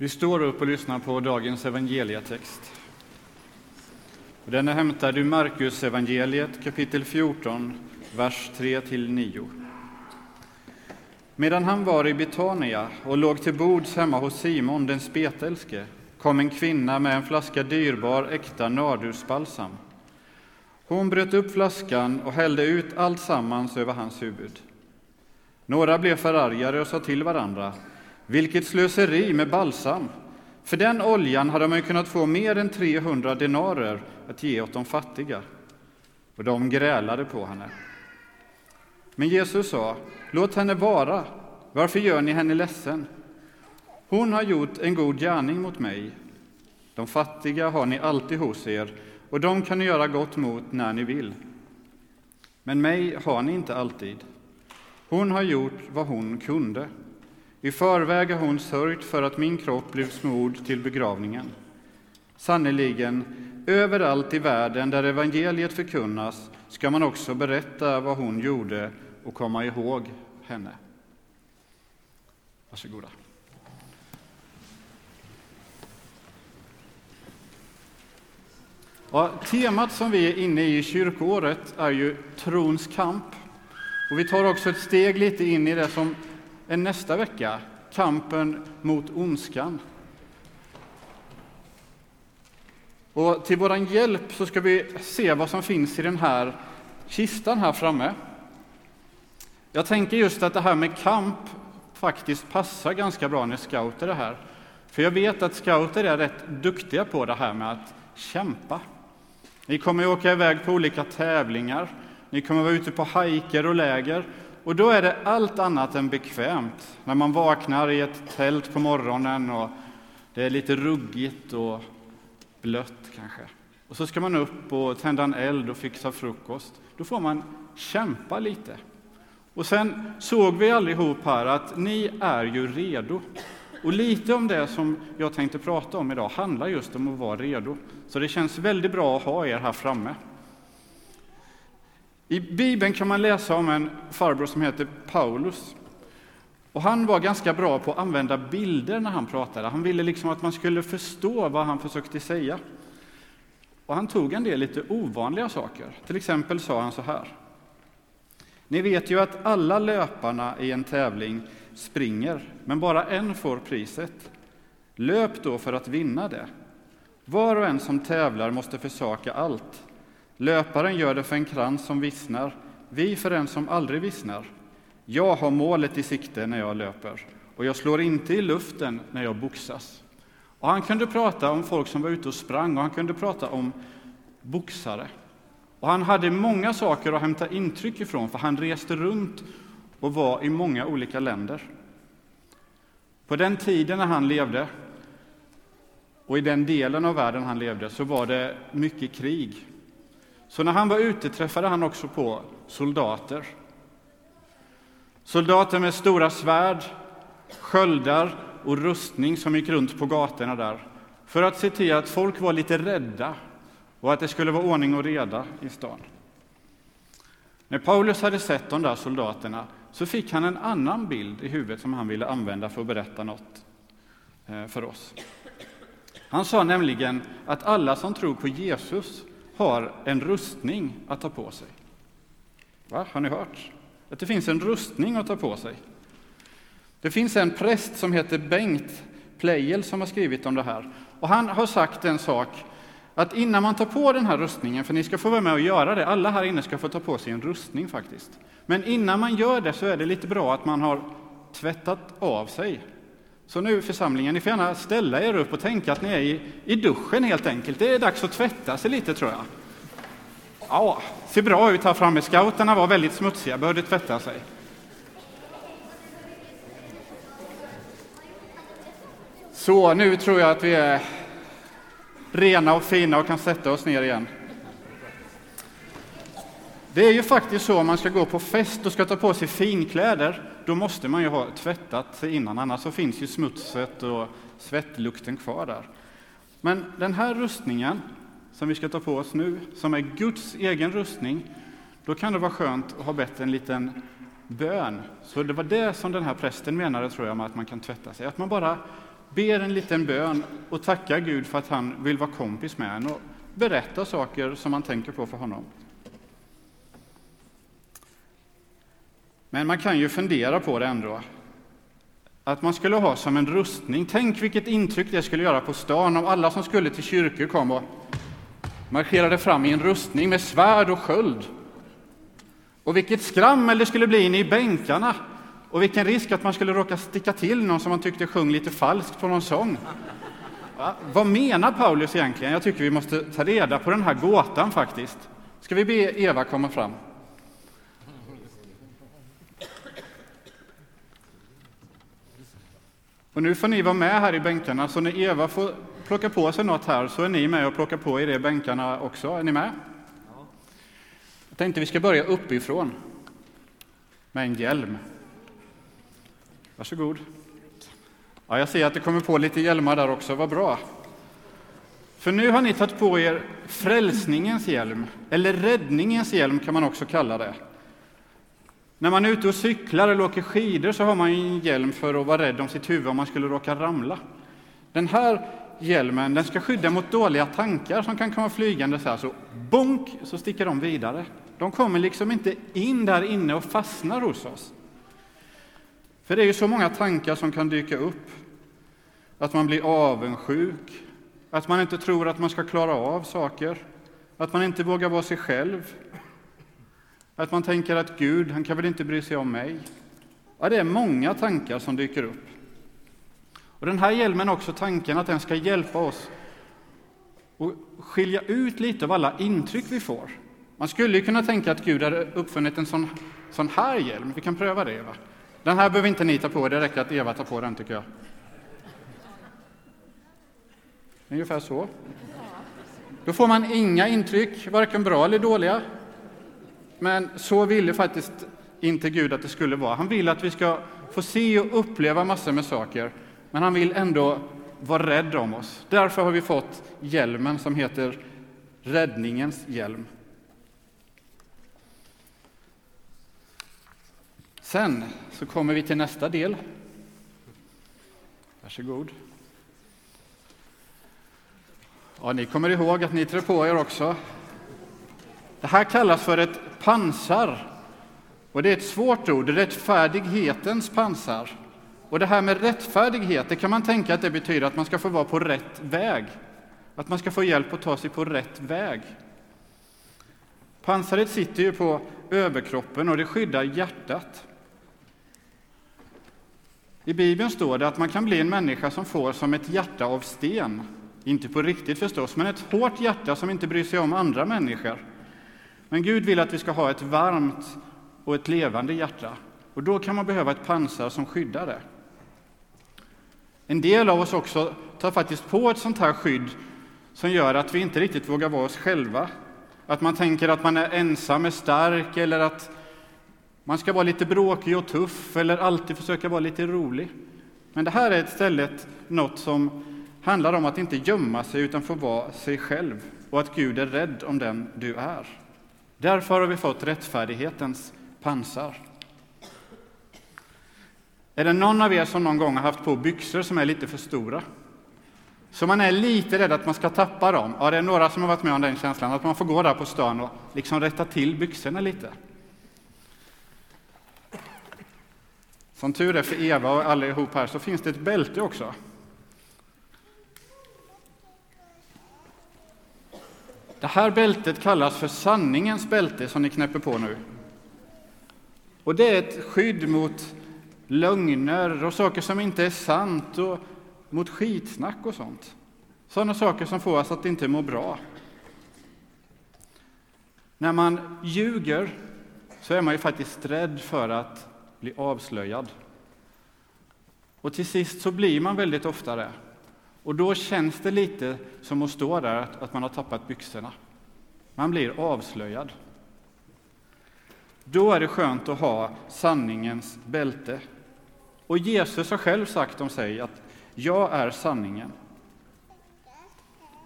Vi står upp och lyssnar på dagens evangelietext. Den är hämtad ur Markus evangeliet kapitel 14, vers 3-9. Medan han var i Betania och låg till bords hemma hos Simon den spetälske kom en kvinna med en flaska dyrbar äkta nardusbalsam. Hon bröt upp flaskan och hällde ut allt sammans över hans huvud. Några blev förargade och sa till varandra vilket slöseri med balsam! För den oljan hade man ju kunnat få mer än 300 denarer att ge åt de fattiga. Och de grälade på henne. Men Jesus sa, låt henne vara. Varför gör ni henne ledsen? Hon har gjort en god gärning mot mig. De fattiga har ni alltid hos er, och de kan ni göra gott mot när ni vill. Men mig har ni inte alltid. Hon har gjort vad hon kunde. I förväg har hon sörjt för att min kropp blev smord till begravningen. Sannerligen, överallt i världen där evangeliet förkunnas ska man också berätta vad hon gjorde och komma ihåg henne. Varsågoda. Ja, temat som vi är inne i i kyrkoåret är ju trons kamp. Och vi tar också ett steg lite in i det som är nästa vecka, kampen mot ondskan. Och till vår hjälp så ska vi se vad som finns i den här kistan här framme. Jag tänker just att det här med kamp faktiskt passar ganska bra när scouter är här. För jag vet att scouter är rätt duktiga på det här med att kämpa. Ni kommer att åka iväg på olika tävlingar, ni kommer att vara ute på hajker och läger och då är det allt annat än bekvämt när man vaknar i ett tält på morgonen och det är lite ruggigt och blött kanske. Och så ska man upp och tända en eld och fixa frukost. Då får man kämpa lite. Och sen såg vi allihop här att ni är ju redo. Och lite om det som jag tänkte prata om idag handlar just om att vara redo. Så det känns väldigt bra att ha er här framme. I Bibeln kan man läsa om en farbror som heter Paulus. Och han var ganska bra på att använda bilder när han pratade. Han ville liksom att man skulle förstå vad han försökte säga. Och han tog en del lite ovanliga saker. Till exempel sa han så här. Ni vet ju att alla löparna i en tävling springer, men bara en får priset. Löp då för att vinna det. Var och en som tävlar måste försaka allt. Löparen gör det för en krans som vissnar, vi för en som aldrig vissnar. Jag har målet i sikte när jag löper, och jag slår inte i luften när jag boxas. Och han kunde prata om folk som var ute och sprang, och han kunde prata om boxare. Och han hade många saker att hämta intryck ifrån, för han reste runt och var i många olika länder. På den tiden när han levde, och i den delen av världen han levde, så var det mycket krig. Så när han var ute träffade han också på soldater. Soldater med stora svärd, sköldar och rustning som gick runt på gatorna där för att se till att folk var lite rädda och att det skulle vara ordning och reda i stan. När Paulus hade sett de där soldaterna så fick han en annan bild i huvudet som han ville använda för att berätta något eh, för oss. Han sa nämligen att alla som tror på Jesus har en rustning att ta på sig. Va? Har ni hört? Att det finns en rustning att ta på sig. Det finns en präst som heter Bengt Pleijel som har skrivit om det här. Och han har sagt en sak, att innan man tar på den här rustningen, för ni ska få vara med och göra det, alla här inne ska få ta på sig en rustning faktiskt. Men innan man gör det så är det lite bra att man har tvättat av sig. Så nu församlingen, ni får gärna ställa er upp och tänka att ni är i, i duschen helt enkelt. Det är dags att tvätta sig lite tror jag. Ja, ser bra ut här framme. Scouterna var väldigt smutsiga, behövde tvätta sig. Så, nu tror jag att vi är rena och fina och kan sätta oss ner igen. Det är ju faktiskt så om man ska gå på fest och ska ta på sig finkläder, då måste man ju ha tvättat sig innan, annars så finns ju smutset och svettlukten kvar där. Men den här rustningen som vi ska ta på oss nu, som är Guds egen rustning, då kan det vara skönt att ha bett en liten bön. Så det var det som den här prästen menade, tror jag, med att man kan tvätta sig. Att man bara ber en liten bön och tackar Gud för att han vill vara kompis med en och berätta saker som man tänker på för honom. Men man kan ju fundera på det ändå. Att man skulle ha som en rustning. Tänk vilket intryck det skulle göra på stan om alla som skulle till kyrkor kom och marscherade fram i en rustning med svärd och sköld. Och vilket skrammel det skulle bli inne i bänkarna och vilken risk att man skulle råka sticka till någon som man tyckte sjöng lite falskt på någon sång. Va? Vad menar Paulus egentligen? Jag tycker vi måste ta reda på den här gåtan faktiskt. Ska vi be Eva komma fram? Och nu får ni vara med här i bänkarna, så när Eva får plocka på sig något här så är ni med och plockar på er i bänkarna också. Är ni med? Jag tänkte vi ska börja uppifrån med en hjälm. Varsågod. Ja, jag ser att det kommer på lite hjälmar där också, vad bra. För nu har ni tagit på er frälsningens hjälm, eller räddningens hjälm kan man också kalla det. När man är ute och cyklar eller åker skidor så har man en hjälm för att vara rädd om sitt huvud om man skulle råka ramla. Den här hjälmen den ska skydda mot dåliga tankar som kan komma flygande så här, så bonk så sticker de vidare. De kommer liksom inte in där inne och fastnar hos oss. För det är ju så många tankar som kan dyka upp. Att man blir avundsjuk, att man inte tror att man ska klara av saker, att man inte vågar vara sig själv, att man tänker att Gud, han kan väl inte bry sig om mig. Ja, det är många tankar som dyker upp. Och den här hjälmen är också tanken att den ska hjälpa oss att skilja ut lite av alla intryck vi får. Man skulle kunna tänka att Gud hade uppfunnit en sån, sån här hjälm. Vi kan pröva det, Eva. Den här behöver inte ni ta på, det räcker att Eva tar på den, tycker jag. Ungefär så. Då får man inga intryck, varken bra eller dåliga. Men så ville faktiskt inte Gud att det skulle vara. Han vill att vi ska få se och uppleva massor med saker, men han vill ändå vara rädd om oss. Därför har vi fått hjälmen som heter räddningens hjälm. Sen så kommer vi till nästa del. Varsågod. Ja, ni kommer ihåg att ni trär på er också. Det här kallas för ett pansar. Och det är ett svårt ord, rättfärdighetens pansar. Och det här med rättfärdighet, det kan man tänka att det betyder att man ska få vara på rätt väg. Att man ska få hjälp att ta sig på rätt väg. Pansaret sitter ju på överkroppen och det skyddar hjärtat. I Bibeln står det att man kan bli en människa som får som ett hjärta av sten. Inte på riktigt förstås, men ett hårt hjärta som inte bryr sig om andra människor. Men Gud vill att vi ska ha ett varmt och ett levande hjärta. Och då kan man behöva ett pansar som skyddar det. En del av oss också tar faktiskt på ett sånt här skydd som gör att vi inte riktigt vågar vara oss själva. Att man tänker att man är ensam är stark eller att man ska vara lite bråkig och tuff eller alltid försöka vara lite rolig. Men det här är istället något som handlar om att inte gömma sig utan få vara sig själv och att Gud är rädd om den du är. Därför har vi fått rättfärdighetens pansar. Är det någon av er som någon gång har haft på byxor som är lite för stora? Så man är lite rädd att man ska tappa dem. Ja, det är några som har varit med om den känslan, att man får gå där på stan och liksom rätta till byxorna lite. Som tur är för Eva och allihop här så finns det ett bälte också. Det här bältet kallas för sanningens bälte som ni knäpper på nu. Och det är ett skydd mot lögner och saker som inte är sant och mot skitsnack och sånt. Sådana saker som får oss att inte må bra. När man ljuger så är man ju faktiskt rädd för att bli avslöjad. Och till sist så blir man väldigt ofta det. Och då känns det lite som att stå där, att man har tappat byxorna. Man blir avslöjad. Då är det skönt att ha sanningens bälte. Och Jesus har själv sagt om sig att jag är sanningen.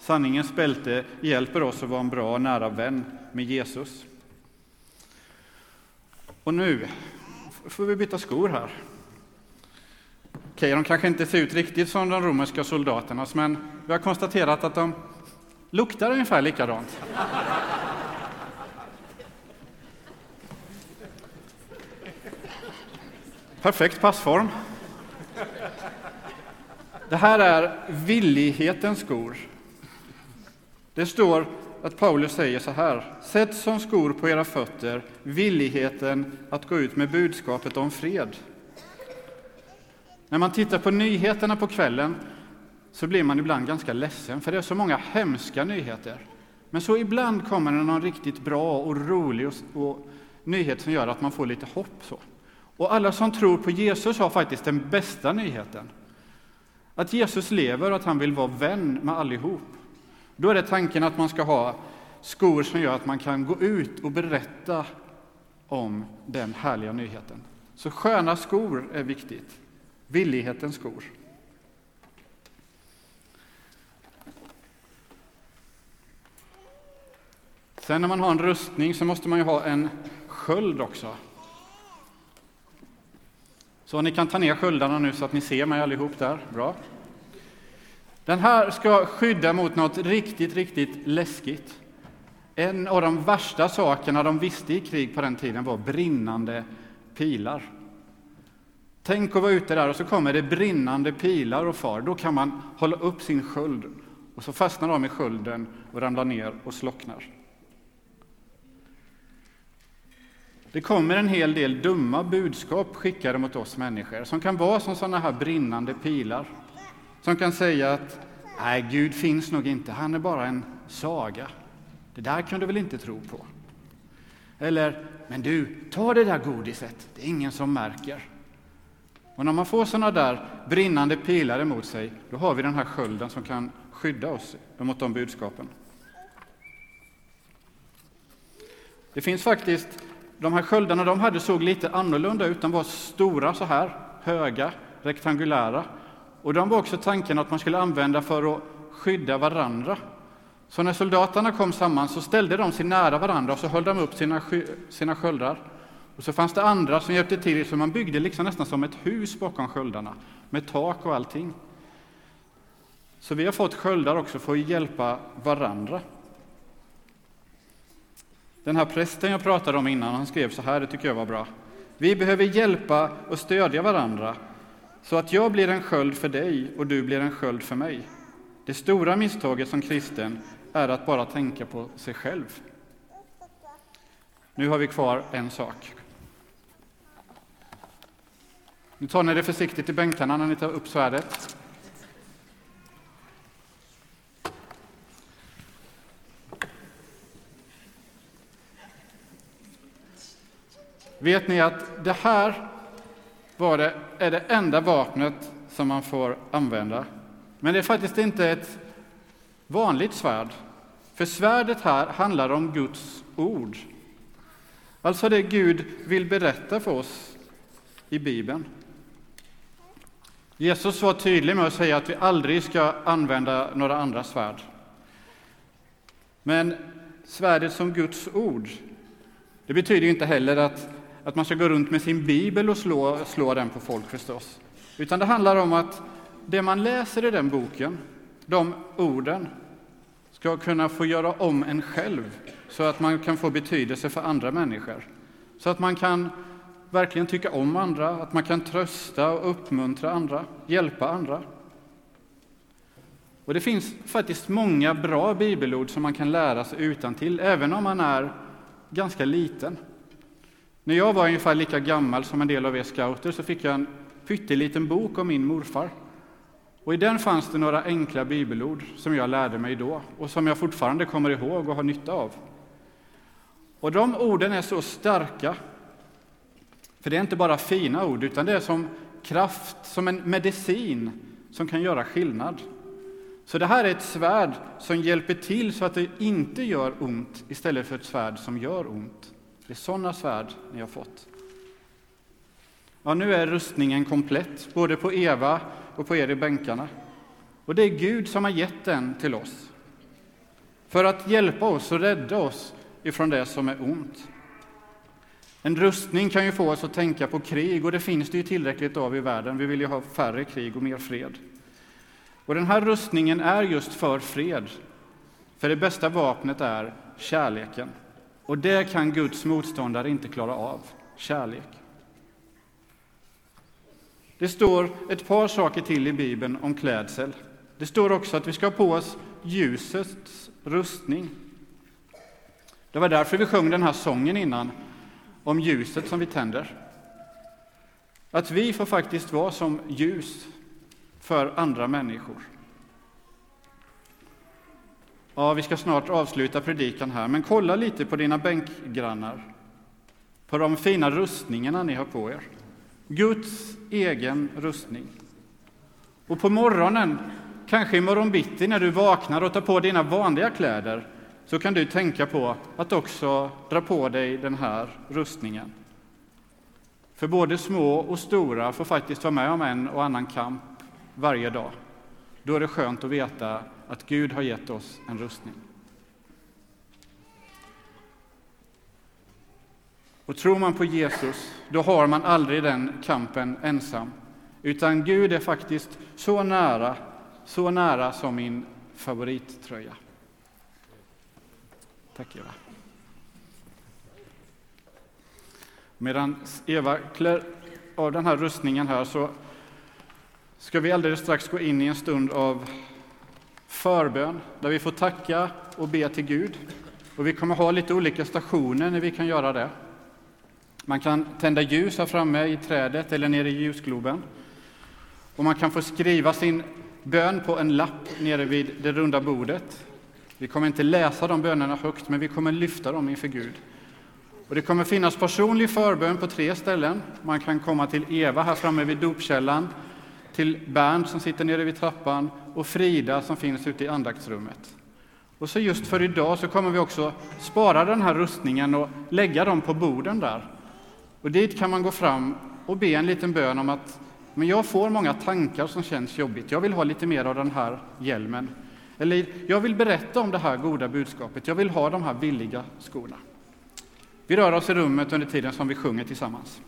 Sanningens bälte hjälper oss att vara en bra och nära vän med Jesus. Och nu får vi byta skor här. Okej, de kanske inte ser ut riktigt som de romerska soldaternas, men vi har konstaterat att de luktar ungefär likadant. Perfekt passform. Det här är villighetens skor. Det står att Paulus säger så här. Sätt som skor på era fötter villigheten att gå ut med budskapet om fred. När man tittar på nyheterna på kvällen så blir man ibland ganska ledsen, för det är så många hemska nyheter. Men så ibland kommer det någon riktigt bra och rolig och, och nyhet som gör att man får lite hopp. Så. Och alla som tror på Jesus har faktiskt den bästa nyheten. Att Jesus lever och att han vill vara vän med allihop. Då är det tanken att man ska ha skor som gör att man kan gå ut och berätta om den härliga nyheten. Så sköna skor är viktigt. Villighetens skor. Sen när man har en rustning så måste man ju ha en sköld också. Så ni kan ta ner sköldarna nu så att ni ser mig allihop där. Bra. Den här ska skydda mot något riktigt, riktigt läskigt. En av de värsta sakerna de visste i krig på den tiden var brinnande pilar. Tänk att vara ute där och så kommer det brinnande pilar och far. Då kan man hålla upp sin sköld och så fastnar de i skölden och ramlar ner och slocknar. Det kommer en hel del dumma budskap skickade mot oss människor som kan vara som sådana här brinnande pilar. Som kan säga att nej, Gud finns nog inte, han är bara en saga. Det där kan du väl inte tro på? Eller, men du, ta det där godiset, det är ingen som märker. Och när man får sådana där brinnande pilar emot sig, då har vi den här skölden som kan skydda oss mot de budskapen. Det finns faktiskt, de här sköldarna de hade såg lite annorlunda ut, de var stora så här, höga, rektangulära. Och de var också tanken att man skulle använda för att skydda varandra. Så när soldaterna kom samman så ställde de sig nära varandra och så höll de upp sina, sina sköldar. Och så fanns det andra som hjälpte till, så man byggde liksom nästan som ett hus bakom sköldarna, med tak och allting. Så vi har fått sköldar också för att hjälpa varandra. Den här prästen jag pratade om innan, han skrev så här, det tycker jag var bra. Vi behöver hjälpa och stödja varandra så att jag blir en sköld för dig och du blir en sköld för mig. Det stora misstaget som kristen är att bara tänka på sig själv. Nu har vi kvar en sak. Nu tar ni det försiktigt i bänkarna när ni tar upp svärdet. Vet ni att det här var det, är det enda vapnet som man får använda? Men det är faktiskt inte ett vanligt svärd. För svärdet här handlar om Guds ord. Alltså det Gud vill berätta för oss i Bibeln. Jesus var tydlig med att säga att vi aldrig ska använda några andra svärd. Men svärdet som Guds ord, det betyder inte heller att, att man ska gå runt med sin bibel och slå, slå den på folk förstås. Utan det handlar om att det man läser i den boken, de orden, ska kunna få göra om en själv så att man kan få betydelse för andra människor. Så att man kan verkligen tycka om andra, att man kan trösta och uppmuntra andra, hjälpa andra. Och det finns faktiskt många bra bibelord som man kan lära sig utan till, även om man är ganska liten. När jag var ungefär lika gammal som en del av er scouter så fick jag en pytteliten bok om min morfar. Och I den fanns det några enkla bibelord som jag lärde mig då och som jag fortfarande kommer ihåg och har nytta av. Och de orden är så starka för det är inte bara fina ord, utan det är som kraft, som en medicin som kan göra skillnad. Så det här är ett svärd som hjälper till så att det inte gör ont istället för ett svärd som gör ont. Det är sådana svärd ni har fått. Ja, nu är rustningen komplett, både på Eva och på er i bänkarna. Och det är Gud som har gett den till oss för att hjälpa oss och rädda oss ifrån det som är ont. En rustning kan ju få oss att tänka på krig och det finns det ju tillräckligt av i världen. Vi vill ju ha färre krig och mer fred. Och den här rustningen är just för fred. För det bästa vapnet är kärleken. Och det kan Guds motståndare inte klara av. Kärlek. Det står ett par saker till i Bibeln om klädsel. Det står också att vi ska ha på oss ljusets rustning. Det var därför vi sjöng den här sången innan, om ljuset som vi tänder. Att vi får faktiskt vara som ljus för andra människor. Ja, vi ska snart avsluta predikan här, men kolla lite på dina bänkgrannar, på de fina rustningarna ni har på er. Guds egen rustning. Och på morgonen, kanske i morgon bitti när du vaknar och tar på dina vanliga kläder, så kan du tänka på att också dra på dig den här rustningen. För både små och stora får faktiskt vara med om en och annan kamp varje dag. Då är det skönt att veta att Gud har gett oss en rustning. Och tror man på Jesus, då har man aldrig den kampen ensam. Utan Gud är faktiskt så nära, så nära som min favorittröja. Tack Eva. Medan Eva klär av den här rustningen här så ska vi alldeles strax gå in i en stund av förbön där vi får tacka och be till Gud. Och vi kommer ha lite olika stationer när vi kan göra det. Man kan tända ljus här framme i trädet eller nere i ljusgloben. Och man kan få skriva sin bön på en lapp nere vid det runda bordet. Vi kommer inte läsa de bönerna högt, men vi kommer lyfta dem inför Gud. Och det kommer finnas personlig förbön på tre ställen. Man kan komma till Eva här framme vid dopkällan, till Bernt som sitter nere vid trappan och Frida som finns ute i andaktsrummet. Och så just för idag så kommer vi också spara den här rustningen och lägga dem på borden där. Och dit kan man gå fram och be en liten bön om att men jag får många tankar som känns jobbigt. Jag vill ha lite mer av den här hjälmen. Eller jag vill berätta om det här goda budskapet. Jag vill ha de här billiga skorna. Vi rör oss i rummet under tiden som vi sjunger tillsammans.